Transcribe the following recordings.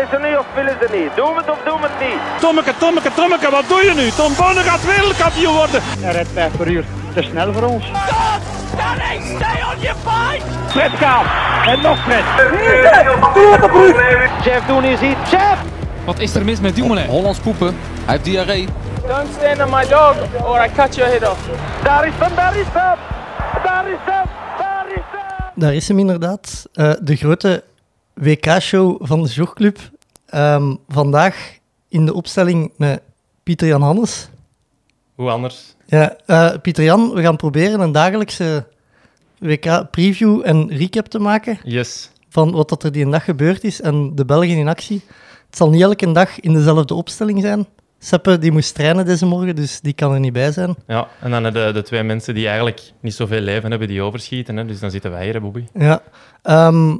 Willen ze niet of willen ze niet? Doe het of doe het niet? Tommeke, Tommeke, Tommeke, wat doe je nu? Tom Bonne gaat wereldkampioen worden. Hij rijdt 5 per uur. Te snel voor ons. Fred gaat. En nog Fred. Chef, doen is iets. Chef! Wat is er mis met Dumoulin? Hollands poepen. Hij heeft diarree. Don't stand on my dog or I cut your head off. Daar is hem, daar is hem! Daar is hem, daar is hem! Daar is hem inderdaad. Eh, de grote WK-show van de Jogclub. Ehm, vandaag in de opstelling met Pieter Jan Hannes. Hoe anders? Ja, eh, Pieter Jan, we gaan proberen een dagelijkse WK-preview en recap te maken Yes. van wat dat er die dag gebeurd is en de Belgen in actie. Het zal niet elke dag in dezelfde opstelling zijn. Seppe die moest trainen deze morgen, dus die kan er niet bij zijn. Ja, en dan de, de twee mensen die eigenlijk niet zoveel leven hebben, die overschieten. Hè? Dus dan zitten wij hier, hè, Bobby. Ja. Ehm,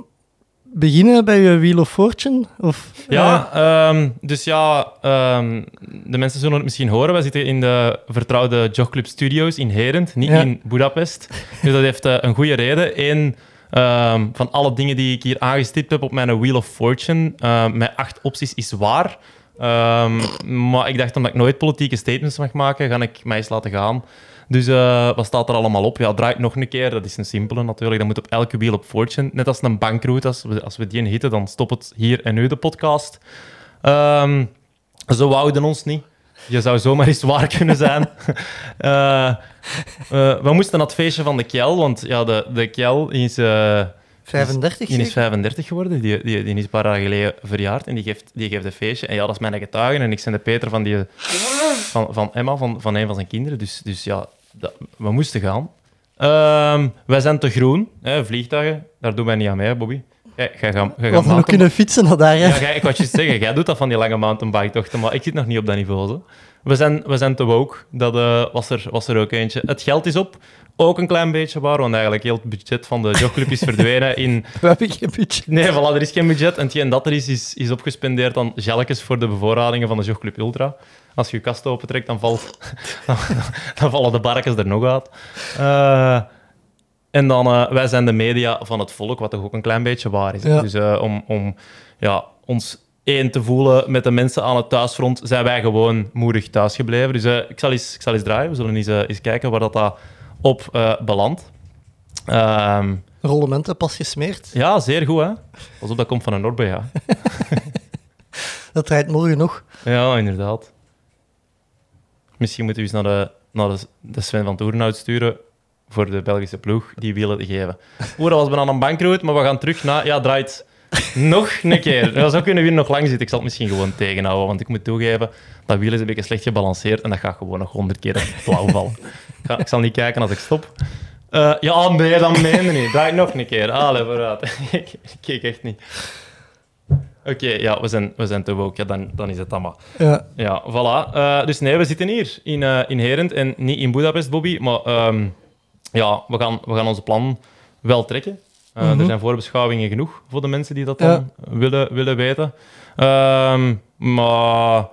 beginnen bij je Wheel of Fortune? Of, Ja, ehm, dus ja, ehm, de mensen zullen het misschien horen. Wij zitten in de vertrouwde Jogclub Studios in Herent, niet Ja. in Budapest. Dus dat heeft eh, een goede reden. Eén ehm, van alle dingen die ik hier aangestipt heb op mijn Wheel of Fortune, ehm, met acht opties, is waar. Ehm, maar ik dacht, omdat ik nooit politieke statements mag maken, ga ik mij eens laten gaan. Dus eh, wat staat er allemaal op? Ja, draai het nog een keer. Dat is een simpele natuurlijk. Dat moet op elke Wheel of Fortune. Net als een bankroute. Als we, als we die hitten, dan stopt het hier en nu, de podcast. Ehm, zo wouden ons niet. Je zou zomaar eens waar kunnen zijn. Eh, eh, we moesten naar het feestje van de Kjell, want ja, de, de is, 35? die is zeg? 35 geworden. Die, die, die is een paar jaar geleden verjaard en die geeft, die geeft een feestje. En ja, dat is mijn getuige en ik ben de Peter van, die, van, van Emma, van, van een van zijn kinderen. Dus, dus ja, dat- we moesten gaan. Ehm, wij zijn te groen, hè, vliegtuigen. Daar doen wij niet aan mee, Bobby. Jij, jij hadden nog kunnen fietsen naar daar, hè? ja, jij- ik wou je zeggen, jij doet dat van die lange mountainbike-tochten, maar ik zit nog niet op dat niveau. Zo. We, zijn, we zijn te woke, dat eh, was, er, was er ook eentje. Het geld is op, ook een klein beetje waar, want eigenlijk heel het budget van de jogclub is verdwenen in... We hebben geen budget. Nee, voilà, er is geen budget. En hetgeen dat er is, is, is opgespendeerd aan gelletjes voor de bevoorradingen van de jogclub Ultra. Als je je kast opentrekt, dan, valt, dan, dan vallen de barkens er nog uit. Eh, en dan, eh, wij zijn de media van het volk, wat toch ook een klein beetje waar is. Ja. Dus om, om ja, ons één te voelen met de mensen aan het thuisfront, zijn wij gewoon moedig thuisgebleven. Dus eh, ik, zal eens, ik zal eens draaien. We zullen eens, eh, eens kijken waar dat, dat op eh, belandt. Ehm, Rollementen pas gesmeerd. ja, zeer goed, hè? Op, dat komt van een Norbe, ja. Dat draait morgen nog. Ja, inderdaad. Misschien moeten we eens naar de, naar de, de Sven van Toerenhout sturen voor de Belgische ploeg die wielen te geven. Oeh, dat was bijna een bankroute, maar we gaan terug naar... Ja, draait nog een keer. Ja, zo kunnen we hier nog lang zitten. Ik zal het misschien gewoon tegenhouden, want ik moet toegeven, dat wiel is een beetje slecht gebalanceerd en dat gaat gewoon nog honderd keer blauw vallen. Ik, ga- ik zal niet kijken als ik stop. Eh, ja, nee, dat meende niet. Draai nog een keer. Allee, vooruit. ik keek echt niet. Oké, ja, we zijn, we zijn te woke. Ja, dan, dan is het allemaal. Ja. Ja, voilà. Eh, dus nee, we zitten hier in, eh in Herent en niet in Budapest, Bobby. Maar ehm, ja, we gaan, we gaan onze plan wel trekken. Eh, Er zijn voorbeschouwingen genoeg voor de mensen die dat dan willen, willen weten. Ehm, maar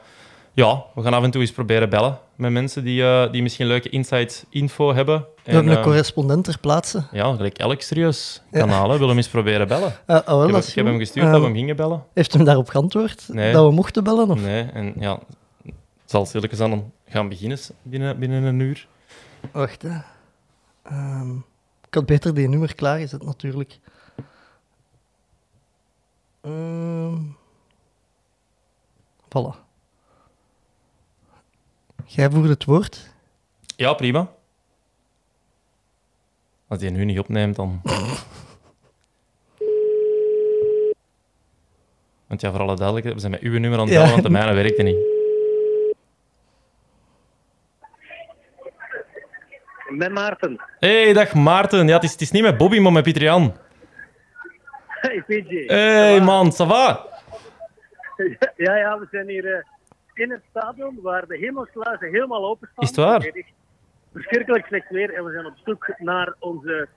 ja, we gaan af en toe eens proberen bellen met mensen die, eh, die misschien leuke inside info hebben. We hebben En, een eh, correspondent ter plaatse. ja, gelijk elk serieus kanaal. hè. Willen hem eens proberen bellen. Oh, Ik heb, ik heb hem gestuurd dat we hem gingen bellen. Heeft hem daarop geantwoord? Nee. Dat we mochten bellen? Of? Nee, en ja, het zal stilletjes aan gaan beginnen binnen, binnen een uur. Wacht, hè. Ehm, had beter die nummer klaargezet, natuurlijk. Ehm voilà. Jij voert het woord. Ja, prima. Als hij nu niet opneemt, dan... Want ja, voor alle duidelijkheid, we zijn met uw nummer aan het Ja. bellen, want de mijne werkte niet. Met Maarten. hey, dag Maarten. Ja, het is, het is niet met Bobby, maar met Pieter Jan. Hey, PJ. hey, man, ça va? Ja, ja, we zijn hier eh, in het stadion waar de hemelsluizen helemaal open staan. Is het waar? Verschrikkelijk slecht weer en we zijn op zoek naar onze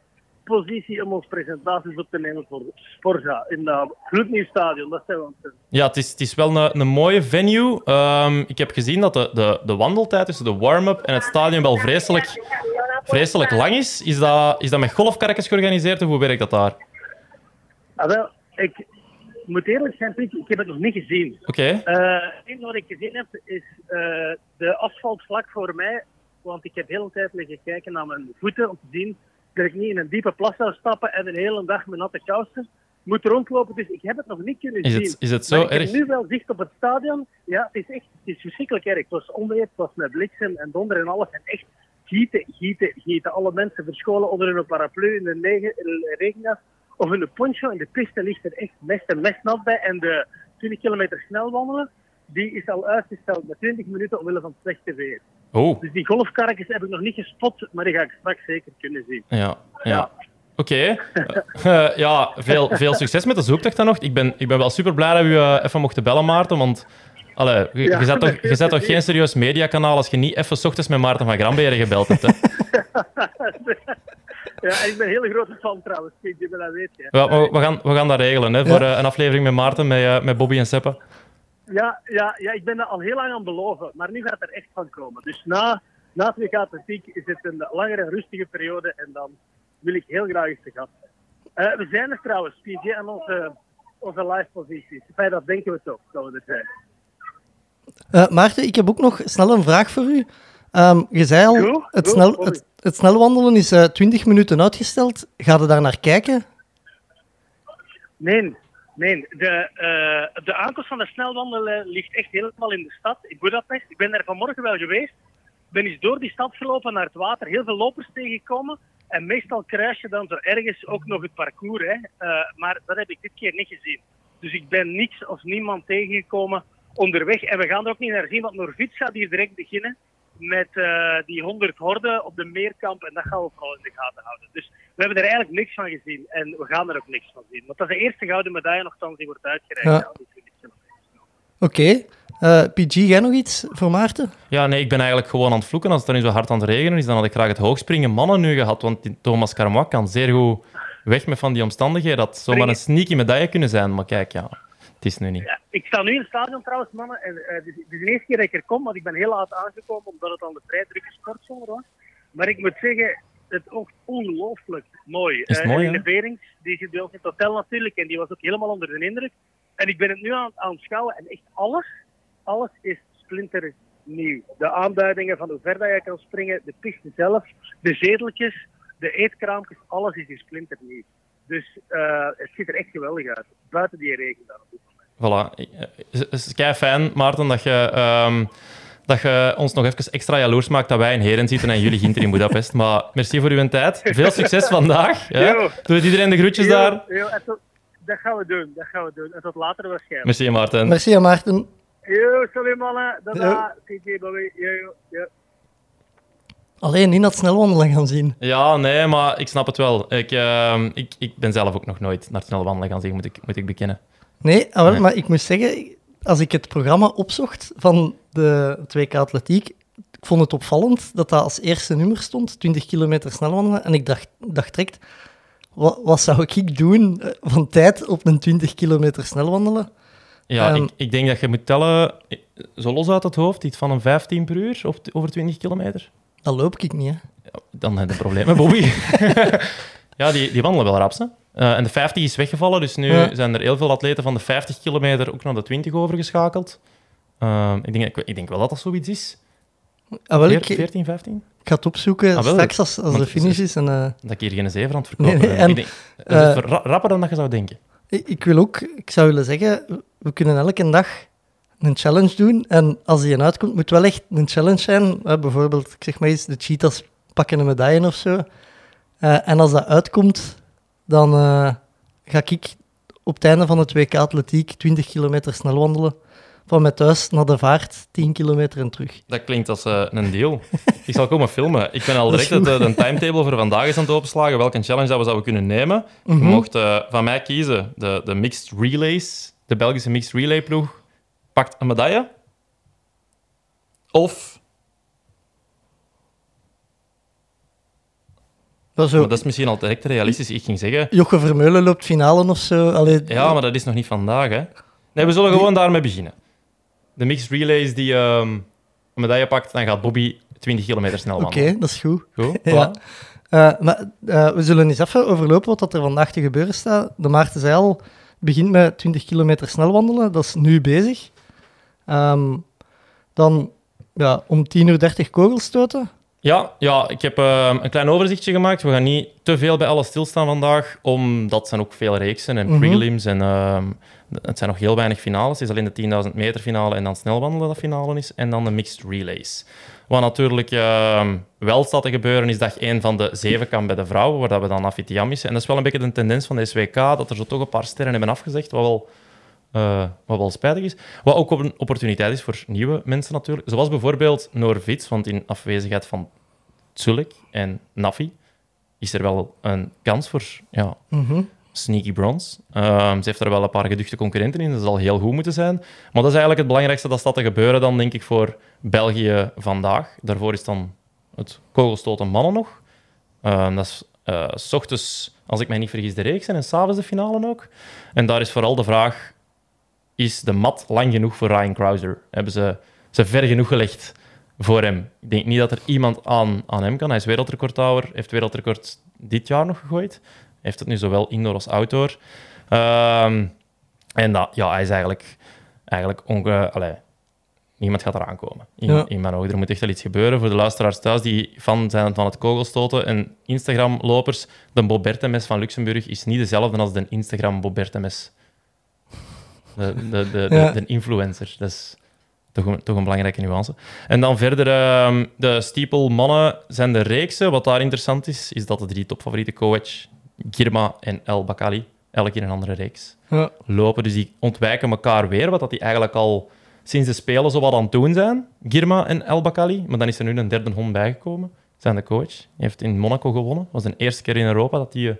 positie om onze presentaties op te nemen voor Sporza in dat gloednieuwstadion. Dat zijn we aan het. Ja, het is, het is wel een, een mooie venue. Ehm, ik heb gezien dat de, de, de wandeltijd tussen de warm-up en het stadion wel vreselijk, vreselijk lang is. Is dat, is dat met golfkarretjes georganiseerd of hoe werkt dat daar? Ah, wel, ik, moet eerlijk zijn, Piet, ik heb het nog niet gezien. Oké. Eh, het enige wat ik gezien heb is eh, de asfalt vlak voor mij. Want ik heb heel de tijd liggen kijken naar mijn voeten om te zien dat ik niet in een diepe plas zou stappen en een hele dag met natte kousen moet rondlopen. Dus ik heb het nog niet kunnen Is zien. het, is het zo maar ik erg? nu wel zicht op het stadion. Ja, het is echt het is verschrikkelijk erg. Het was onweer, het was met bliksem en donder en alles. En echt gieten, gieten, gieten. Alle mensen verscholen onder hun paraplu in de negen- in de regenjas of in de poncho. En de piste ligt er echt mest en mest nat bij. En de 20 kilometer snel wandelen, die is al uitgesteld met 20 minuten omwille van het slechte weer. Oh, Dus die golfkarretjes heb ik nog niet gespot, maar die ga ik straks zeker kunnen zien. ja. ja. Oké. Eh, ja, veel, veel succes met de zoektocht dan nog. Ik ben, ik ben wel super blij dat we je even mochten bellen, Maarten. Want allee, je, Ja, je zet toch, je zet toch geen serieus mediakanaal als je niet even 's ochtends met Maarten van Gramberen gebeld hebt. Hè? Ja, ik ben een hele grote fan trouwens, je dat weet je. Ja, we, gaan, we gaan dat regelen hè, voor eh, een aflevering met Maarten, met, eh, met Bobby en Seppe. Ja, ja, ja, ik ben dat al heel lang aan beloven, maar nu gaat het er echt van komen. Dus na, na WK Atletiek is het een langere, rustige periode en dan wil ik heel graag eens te gast zijn. Eh, we zijn er trouwens, PJ, aan onze, onze live posities. Dat denken we toch, dat we er zijn. Eh, Maarten, ik heb ook nog snel een vraag voor u. Ehm, je zei al, Goed, het, goed, snel, het, het snelwandelen is eh 20 minuten uitgesteld. Ga je daar naar kijken? Nee, nee. De, eh, de aankomst van de snelwandelen ligt echt helemaal in de stad, in Budapest. Ik ben daar vanmorgen wel geweest. Ben eens door die stad gelopen naar het water. Heel veel lopers tegengekomen. En meestal kruis je dan zo ergens ook nog het parcours. Hè. Eh, maar dat heb ik dit keer niet gezien. Dus ik ben niks of niemand tegengekomen onderweg. En we gaan er ook niet naar zien, want Norvits gaat hier direct beginnen met eh, die 100 horden op de meerkamp. En dat gaan we vooral in de gaten houden. Dus we hebben er eigenlijk niks van gezien. En we gaan er ook niks van zien. Want dat is de eerste gouden medaille nogthans die wordt uitgereikt. Ja. Ja, die 20 kilometer. Oké. Eh, PG, jij nog iets voor Maarten? Ja, nee, ik ben eigenlijk gewoon aan het vloeken. Als het er nu zo hard aan het regenen is, dan had ik graag het hoogspringen mannen nu gehad. Want Thomas Carmois kan zeer goed weg met van die omstandigheden. Dat zou maar een sneaky medaille kunnen zijn. Maar kijk, ja, het is nu niet. Ja, ik sta nu in het stadion trouwens, mannen. En, eh, het, is, het is de eerste keer dat ik er kom, want ik ben heel laat aangekomen omdat het al een vrij drukke sportzomer was. Maar ik moet zeggen, het oogt ongelooflijk mooi. Is het Eh, mooi, en in de die zit bij ons in het hotel natuurlijk, en die was ook helemaal onder de indruk. En ik ben het nu aan, aan het schouwen en echt alles, alles is splinternieuw. De aanduidingen van hoe ver dat je kan springen, de piste zelf, de zeteltjes, de eetkraampjes, alles is hier splinternieuw. Dus eh, het ziet er echt geweldig uit. Buiten die regen dan. op dit moment. Voilà. Het is kei fijn, Maarten, dat je, ehm, dat je ons nog even extra jaloers maakt dat wij in Heren zitten en jullie Ginter in Budapest. Maar merci voor uw tijd. Veel succes vandaag. Ja. Doe iedereen de groetjes daar. tot- dat gaan we doen, dat gaan we doen. En tot later waarschijnlijk. Merci, Maarten. Merci Maarten. Yo, salut mannen. Dada. TJ, Bobby. Yo, yo, yo. Alleen niet dat snelwandelen gaan zien. Ja, nee, maar ik snap het wel. Ik, ehm, ik, ik ben zelf ook nog nooit naar het snelle wandelen gaan zien, moet ik, moet ik bekennen. Nee, ah, wel, Nee. maar ik moet zeggen, als ik het programma opzocht van de 2K Atletiek, ik vond het opvallend dat dat als eerste nummer stond, 20 kilometer snelwandelen. En ik dacht, dacht direct, wat, wat zou ik doen eh, van tijd op een 20 kilometer snelwandelen? Ja, Ehm. ik, ik denk dat je moet tellen, eh, zo los uit het hoofd, iets van een 15 per uur op, over 20 kilometer. Dat loop ik niet, hè. Dan heb je een probleem Bobby. ja, die, die wandelen wel raps. Hè? Eh, en de 50 is weggevallen, dus nu Ja. zijn er heel veel atleten van de 50 kilometer ook naar de 20 overgeschakeld. Ehm, ik, denk, ik, ik denk wel dat dat zoiets is. Ah, wel, ik, 14, ik 15? ga het opzoeken Ah, wel. straks als, als de finish is. En, eh, Dat ik hier geen zeven aan het verkopen Nee, nee, ben. en, ik denk, dat is eh, ra- rapper dan dat je zou denken. ik, ik wil ook, ik zou willen zeggen, we kunnen elke dag een challenge doen. En als die een uitkomt, moet wel echt een challenge zijn. Bijvoorbeeld, ik zeg maar eens, de cheetahs pakken een medaille of zo. En als dat uitkomt, dan eh, ga ik op het einde van het WK Atletiek 20 kilometer snel wandelen. Van mijn thuis naar de vaart, 10 kilometer en terug. Dat klinkt als eh, een deal. ik zal komen filmen. Ik ben al direct eh, de timetable voor vandaag is aan het openslagen. Welke challenge dat we zouden kunnen nemen. Je Mhm. mocht van mij kiezen. De, de mixed relays, de Belgische mixed relay ploeg, pakt een medaille. Of, Dat is maar dat is misschien al direct realistisch, ik ging zeggen. Joche Vermeulen loopt finale of zo. Allee, Ja, maar dat is nog niet vandaag, hè. Nee, we zullen gewoon daarmee beginnen. De mixed relays die ehm, een medaille pakt, dan gaat Bobby 20 kilometer snel Oké, wandelen. dat is goed. Goed? Ja. Eh, maar eh, we zullen eens even overlopen wat dat er vandaag te gebeuren staat. De Maarten zei al, begint met 20 kilometer snel wandelen, dat is nu bezig. Ehm, dan ja, om 10 uur 30 kogels stoten. Ja, ja ik heb eh, een klein overzichtje gemaakt. We gaan niet te veel bij alles stilstaan vandaag, omdat zijn ook veel reeksen en Mhm. prelims. En, ehm, het zijn nog heel weinig finales. Het is alleen de 10.000 meter finale en dan snelwandelen dat finale is. En dan de mixed relays. Wat natuurlijk ehm, wel staat te gebeuren, is dag 1 van de zevenkamp bij de vrouwen, waar dat we dan Afitiam missen. En dat is wel een beetje de tendens van deze WK, dat er zo toch een paar sterren hebben afgezegd, wat wel, eh, wat wel spijtig is. Wat ook een opportuniteit is voor nieuwe mensen natuurlijk. Zoals bijvoorbeeld Norvits, want in afwezigheid van Tsulik en Nafi is er wel een kans voor ja, Mhm. sneaky bronze. Ehm, ze heeft er wel een paar geduchte concurrenten in, dat zal heel goed moeten zijn. Maar dat is eigenlijk het belangrijkste dat staat te gebeuren dan, denk ik, voor België vandaag. Daarvoor is dan het kogelstoten mannen nog. Ehm, dat is eh, s ochtends, als ik mij niet vergis, de reeks en s'avonds de finale ook. En daar is vooral de vraag, is de mat lang genoeg voor Ryan Crouser? Hebben ze, ze ver genoeg gelegd voor hem? Ik denk niet dat er iemand aan, aan hem kan. Hij is wereldrecordhouder, heeft wereldrecord dit jaar nog gegooid. Heeft het nu zowel indoor als outdoor. Ehm, en dat, ja, hij is eigenlijk, eigenlijk onge... Allee, niemand gaat eraan komen. In, Ja. in mijn ogen. Er moet echt wel iets gebeuren voor de luisteraars thuis die fan zijn van het kogelstoten. En Instagram-lopers, de Bob Bertemes van Luxemburg is niet dezelfde als de Instagram Bob Bertemes. De, de, de, de, Ja. de influencer. Dat is toch een, toch een belangrijke nuance. En dan verder, ehm, de steeple-mannen zijn de reeksen. Wat daar interessant is, is dat de drie topfavorieten, Koech, Girma en El Bakali, elk in een andere reeks Ja. lopen. Dus die ontwijken elkaar weer, wat dat die eigenlijk al sinds de Spelen zo wat aan het doen zijn. Girma en El Bakali. Maar dan is er nu een derde hond bijgekomen. Zijn de coach. Die heeft in Monaco gewonnen. Dat was de eerste keer in Europa dat hij eh,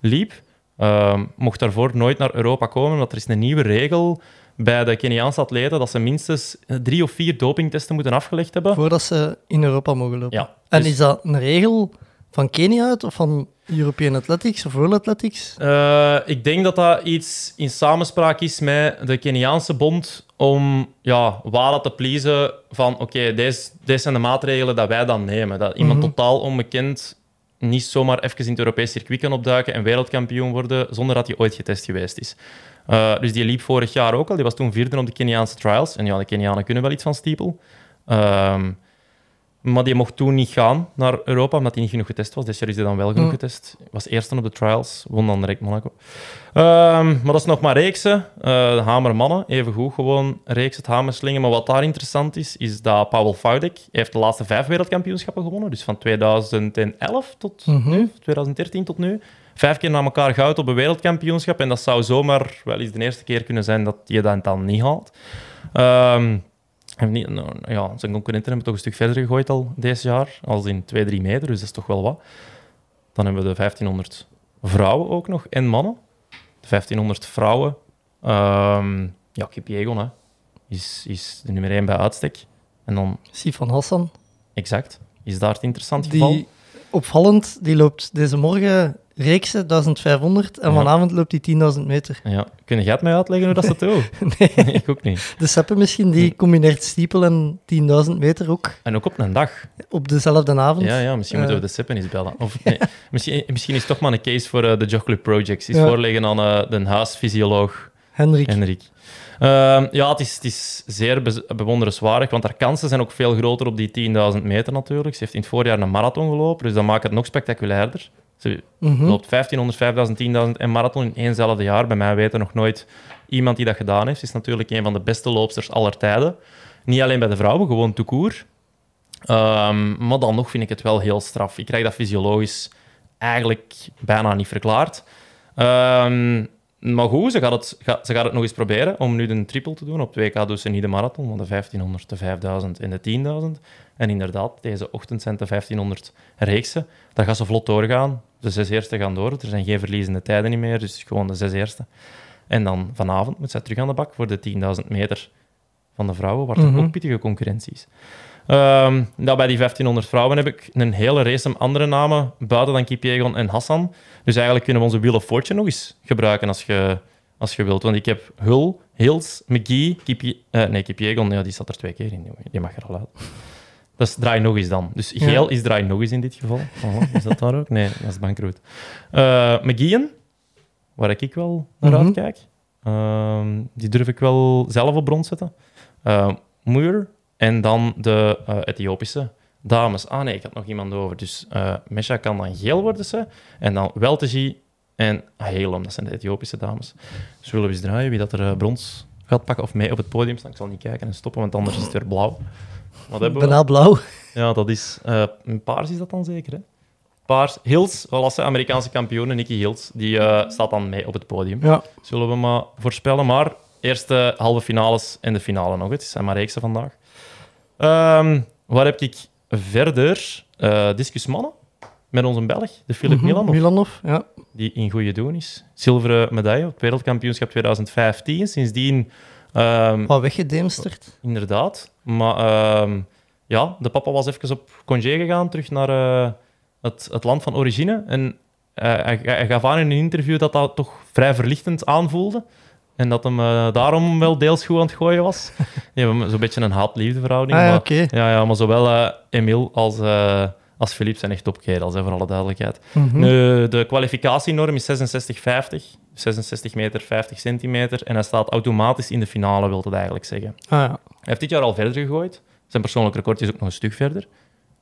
liep. Ehm, mocht daarvoor nooit naar Europa komen, want er is een nieuwe regel bij de Keniaanse atleten dat ze minstens drie of vier dopingtesten moeten afgelegd hebben. Voordat ze in Europa mogen lopen. Ja, En dus- is dat een regel van Kenia uit of van European Athletics of World Athletics? Eh, ik denk dat dat iets in samenspraak is met de Keniaanse bond om ja, WADA te pleasen van oké, deze, deze zijn de maatregelen dat wij dan nemen. Dat iemand Mhm. totaal onbekend niet zomaar even in het Europees circuit kan opduiken en wereldkampioen worden zonder dat hij ooit getest geweest is. Eh, dus die liep vorig jaar ook al. Die was toen vierde op de Keniaanse trials. En ja, de Kenianen kunnen wel iets van steeple. Ehm, maar die mocht toen niet gaan naar Europa, omdat hij niet genoeg getest was. Dit jaar is hij dan wel genoeg Hmm. getest. Was eerste op de trials, won dan direct Monaco. Ehm, maar dat is nog maar reeksen. Eh de hamermannen, even goed gewoon reeks het hamerslingen. Maar wat daar interessant is, is dat Pavel Faudek heeft de laatste vijf wereldkampioenschappen gewonnen. Dus van 2011 tot Mhm. nu, 2013 tot nu. Vijf keer na elkaar goud op een wereldkampioenschap. En dat zou zomaar wel eens de eerste keer kunnen zijn dat je dat dan niet haalt. Ehm, en niet, nou, ja, zijn concurrenten hebben toch een stuk verder gegooid al deze jaar, als in 2, 3 meter, dus dat is toch wel wat. Dan hebben we de 1500 vrouwen ook nog en mannen. De 1500 vrouwen. Ehm ja, Kipiegon hè, is, is de nummer 1 bij uitstek. En dan, Sifan Hassan. exact, is daar het interessant geval. Die, opvallend, die loopt deze morgen reeksen 1500 en Ja. vanavond loopt hij 10.000 meter. Ja, kun jij het mij uitleggen hoe dat ze doen? Nee. ik ook niet. De Seppe misschien, die combineert stiepel en 10.000 meter ook En ook op een dag. op dezelfde avond. Ja, ja misschien Eh. moeten we de Seppen eens bellen. Of, nee, misschien, misschien is het toch maar een case voor eh, de Club Projects. Is Ja. voorleggen aan eh, de huisfysioloog Hendrik. Henrik. Ehm, ja, het is, het is zeer be- bewonderenswaardig, want haar kansen zijn ook veel groter op die 10.000 meter natuurlijk. Ze heeft in het voorjaar een marathon gelopen, dus dat maakt het nog spectaculairder. Ze Mhm. loopt 1500, 5000, 10.000 en marathon in éénzelfde jaar. Bij mij weten nog nooit iemand die dat gedaan heeft. Ze is natuurlijk een van de beste loopsters aller tijden. Niet alleen bij de vrouwen, gewoon tout court. Ehm, maar dan nog vind ik het wel heel straf. Ik krijg dat fysiologisch eigenlijk bijna niet verklaard. Ehm, maar goed, ze gaat, het, ze gaat het nog eens proberen om nu de triple te doen. Op 2K dus ze niet de marathon, maar de 1500, de 5000 en de 10.000. En inderdaad, deze ochtend zijn de 1500 reeksen. Daar gaat ze vlot doorgaan. De zes eerste gaan door. Er zijn geen verliezende tijden niet meer, dus gewoon de zes eerste. En dan vanavond moet zij terug aan de bak voor de 10.000 meter van de vrouwen, waar toch Mhm. ook pittige concurrentie is. Ehm, nou, bij die 1500 vrouwen heb ik een hele race met andere namen, buiten dan Kipiegon en Hassan. Dus eigenlijk kunnen we onze Wheel of Fortune nog eens gebruiken als je, als je wilt. Want ik heb Hull, Hills, McGee, Kipie, eh, nee, Kipiegon, ja, die zat er twee keer in. Die mag er al uit. Dat is draai nog eens dan. Dus Ja. geel is draai nog eens in dit geval. Oh, is dat daar ook? Nee, dat is bankroet. Eh McGeeën, waar ik wel naar Mhm. uitkijk. Ehm, die durf ik wel zelf op brons zetten. Uh, Muir en dan de uh, Ethiopische dames. Ah nee, ik had nog iemand over. Dus uh, Mesha kan dan geel worden ze. En dan Weltegie en Helom, dat zijn de Ethiopische dames. Dus zullen we eens draaien wie dat er brons gaat pakken of mee op het podium staan. Ik zal niet kijken en stoppen, want anders is het weer blauw. Wat hebben we? Bijna blauw. Ja, dat is... een paars is dat dan zeker, hè? Paars. Hills, de Amerikaanse kampioen, Nicky Hills, die staat dan mee op het podium. Ja. Zullen we maar voorspellen. Maar eerste halve finales en de finale nog. Het zijn maar reeksen vandaag. Um, waar heb ik verder? Uh, discus mannen met onze Belg, de Filip mm Milanov. Milanov, ja. Die in goede doen is. Zilveren medaille op het wereldkampioenschap 2015. Sindsdien... Um, oh, weggedemsterd. Inderdaad. Maar um, ja, de papa was even op congé gegaan, terug naar... Uh, het, het land van origine. En uh, hij, hij, gaf aan in een interview dat dat toch vrij verlichtend aanvoelde. En dat hem uh, daarom wel deels goed aan het gooien was. Die hebben zo'n beetje een haat-liefde verhouding. Ah, maar, okay. ja, ja, maar zowel uh, Emile als, als Philippe zijn echt topkerels, hè, voor alle duidelijkheid. Mm -hmm. nu, de kwalificatienorm is 66,50. 66 meter, 50 centimeter. En hij staat automatisch in de finale, wil dat eigenlijk zeggen. Ah, ja. Hij heeft dit jaar al verder gegooid. Zijn persoonlijk record is ook nog een stuk verder.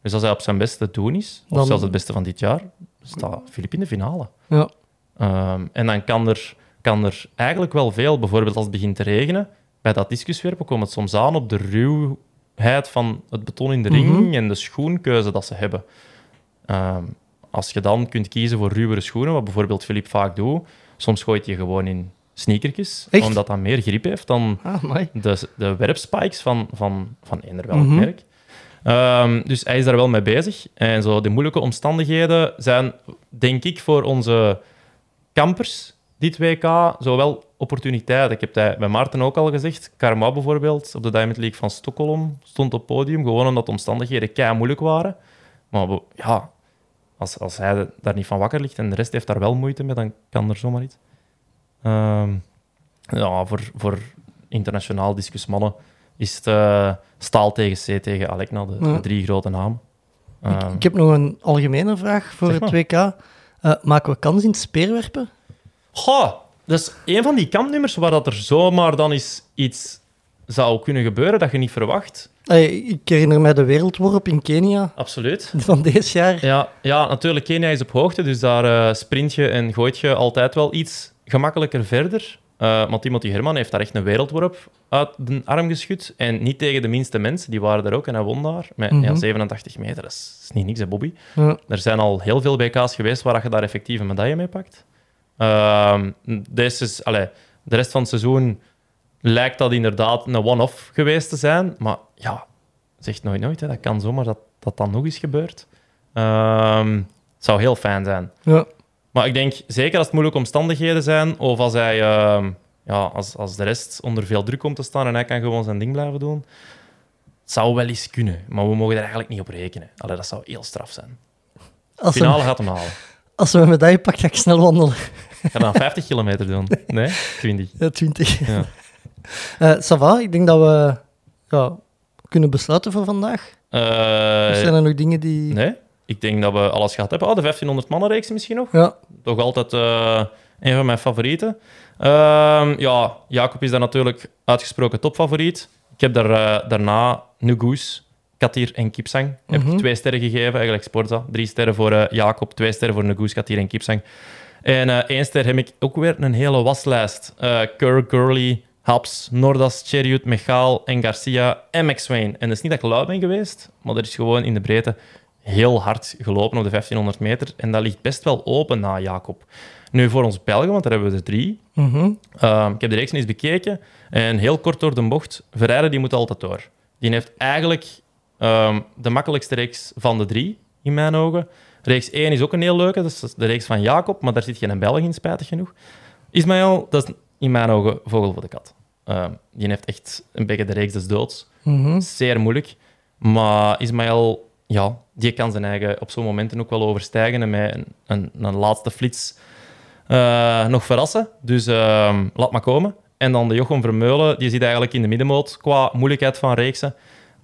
Dus als hij op zijn beste doen is, of zelfs het beste van dit jaar, staat Filip in de finale. Ja. Um, en dan kan er, kan er eigenlijk wel veel, bijvoorbeeld als het begint te regenen, bij dat discuswerpen komt het soms aan op de ruwheid van het beton in de ring Mhm. en de schoenkeuze dat ze hebben. Um, als je dan kunt kiezen voor ruwere schoenen, wat bijvoorbeeld Filip vaak doet, soms gooit je gewoon in sneakertjes, Echt? omdat dat meer grip heeft dan Ah, de, de werpspikes van, van, van eender welk Mhm. merk. Um, dus hij is daar wel mee bezig. En zo, de moeilijke omstandigheden zijn, denk ik, voor onze kampers dit WK zowel opportuniteiten. Ik heb dat bij Maarten ook al gezegd. Karma bijvoorbeeld, op de Diamond League van Stockholm, stond op podium, gewoon omdat de omstandigheden kei moeilijk waren. Maar ja, als, als hij daar niet van wakker ligt en de rest heeft daar wel moeite mee, dan kan er zomaar iets. Ehm, ja, voor, voor internationaal discusmannen is het eh, staal tegen C tegen Alekna, de, drie grote namen. Ehm, Ik heb nog een algemene vraag voor het WK. Eh, maken we kans in het speerwerpen? Goh, dat is een van die kampnummers waar dat er zomaar dan eens iets zou kunnen gebeuren dat je niet verwacht. Eh, ik herinner mij de wereldworp in Kenia Absoluut. van deze jaar. Ja, ja, natuurlijk, Kenia is op hoogte, dus daar eh, sprint je en gooit je altijd wel iets gemakkelijker verder. Eh maar Timothy Herman heeft daar echt een wereldworp uit de arm geschud. En niet tegen de minste mensen, die waren er ook en hij won daar. Met ja, Mhm. 87 meter, dat is, is niet niks, hè, Bobby. Er zijn al heel veel BK's geweest waar je daar effectief een medaille mee pakt. Ehm, deze is, allee, de rest van het seizoen lijkt dat inderdaad een one-off geweest te zijn. Maar ja, zegt nooit nooit. Hè. Dat kan zomaar dat dat dan nog eens gebeurt. Ehm, het zou heel fijn zijn. Ja. Maar ik denk, zeker als het moeilijke omstandigheden zijn, of als, hij, ehm, ja, als, als de rest onder veel druk komt te staan en hij kan gewoon zijn ding blijven doen, het zou wel eens kunnen. Maar we mogen er eigenlijk niet op rekenen. Allee, dat zou heel straf zijn. Als, Finale gaat hem halen. Als we een medaille pakken, ga ik snel wandelen. Ga dan 50 kilometer doen? Nee? 20. Ja, 20. Ja. Eh ça va, ik denk dat we ja, kunnen besluiten voor vandaag. Of zijn er nog dingen die... nee, ik denk dat we alles gehad hebben. Oh, de 1500 mannenreeks misschien nog. Ja, Toch altijd eh, een van mijn favorieten. Ehm, ja, Jacob is daar natuurlijk uitgesproken topfavoriet. Ik heb daar, daarna Nugus, Katir en Kipsang. Heb Mhm. ik twee sterren gegeven, eigenlijk Sporza. Drie sterren voor eh, Jacob, twee sterren voor Nugus, Katir en Kipsang. En eh één ster heb ik ook weer een hele waslijst. Eh Kerr, Gurley, Haps, Nordas, Cheriut, Mechaal en Garcia en McSwain. En dat is niet dat ik lui ben geweest, maar er is gewoon in de breedte heel hard gelopen op de 1500 meter. En dat ligt best wel open na Jacob. Nu voor ons Belgen, want daar hebben we er drie. mhm. Ehm, ik heb de reeks eens bekeken en heel kort door de bocht. Verrijden die moet altijd door. Die heeft eigenlijk ehm, de makkelijkste reeks van de drie, in mijn ogen. Reeks 1 is ook een heel leuke, dat is de reeks van Jacob, maar daar zit geen Belg in, spijtig genoeg. Ismaël, dat is in mijn ogen vogel voor de kat. Ehm, die heeft echt een beetje de reeks des doods. Mhm. Zeer moeilijk. Maar Ismaël, ja, die kan zijn eigen op zo'n momenten ook wel overstijgen en met een, een, een laatste flits eh, nog verrassen. Dus ehm, laat maar komen. En dan de Jochem Vermeulen, die zit eigenlijk in de middenmoot qua moeilijkheid van reeksen.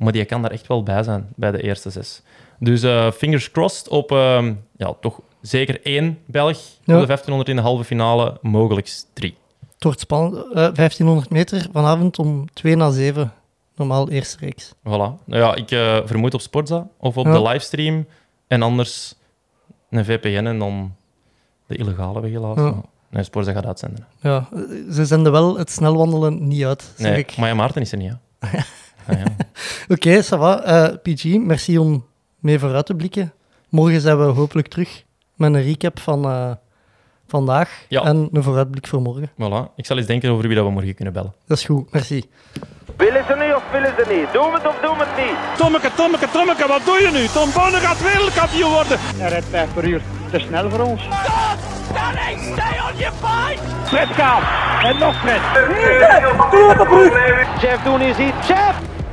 Maar die kan daar echt wel bij zijn bij de eerste zes. Dus eh, fingers crossed op ehm, ja, toch zeker één Belg Ja. de 1500 in de halve finale, mogelijk drie. Het wordt spannend. Eh, 1500 meter vanavond om 2 na 7. Normaal eerste reeks. Voilà. Nou ja, ik eh, vermoed op Sportza of op Ja. de livestream. En anders een VPN en dan de illegale weggelaten. Ja. Maar Nee, Sportza gaat uitzenden. Ja, eh, ze zenden wel het snelwandelen niet uit, zeg Nee, ik. Maya Maarten is er niet, hè? Ah, ja. Oké, ça va. Eh, PG, merci om mee vooruit te blikken. Morgen zijn we hopelijk terug met een recap van eh, vandaag Ja. en een vooruitblik voor morgen. Voilà. Ik zal eens denken over wie dat we morgen kunnen bellen. Dat is goed, merci. Willen ze nu of willen ze niet? Doen we het of doen we het niet? Tommeke, Tommeke, Tommeke, wat doe je nu? Tom Bonne gaat wereldkampioen worden. Hij rijdt 5 per uur. Te snel voor ons. Fred gaat. En nog Fred. Jeff Doen is hier. Jeff!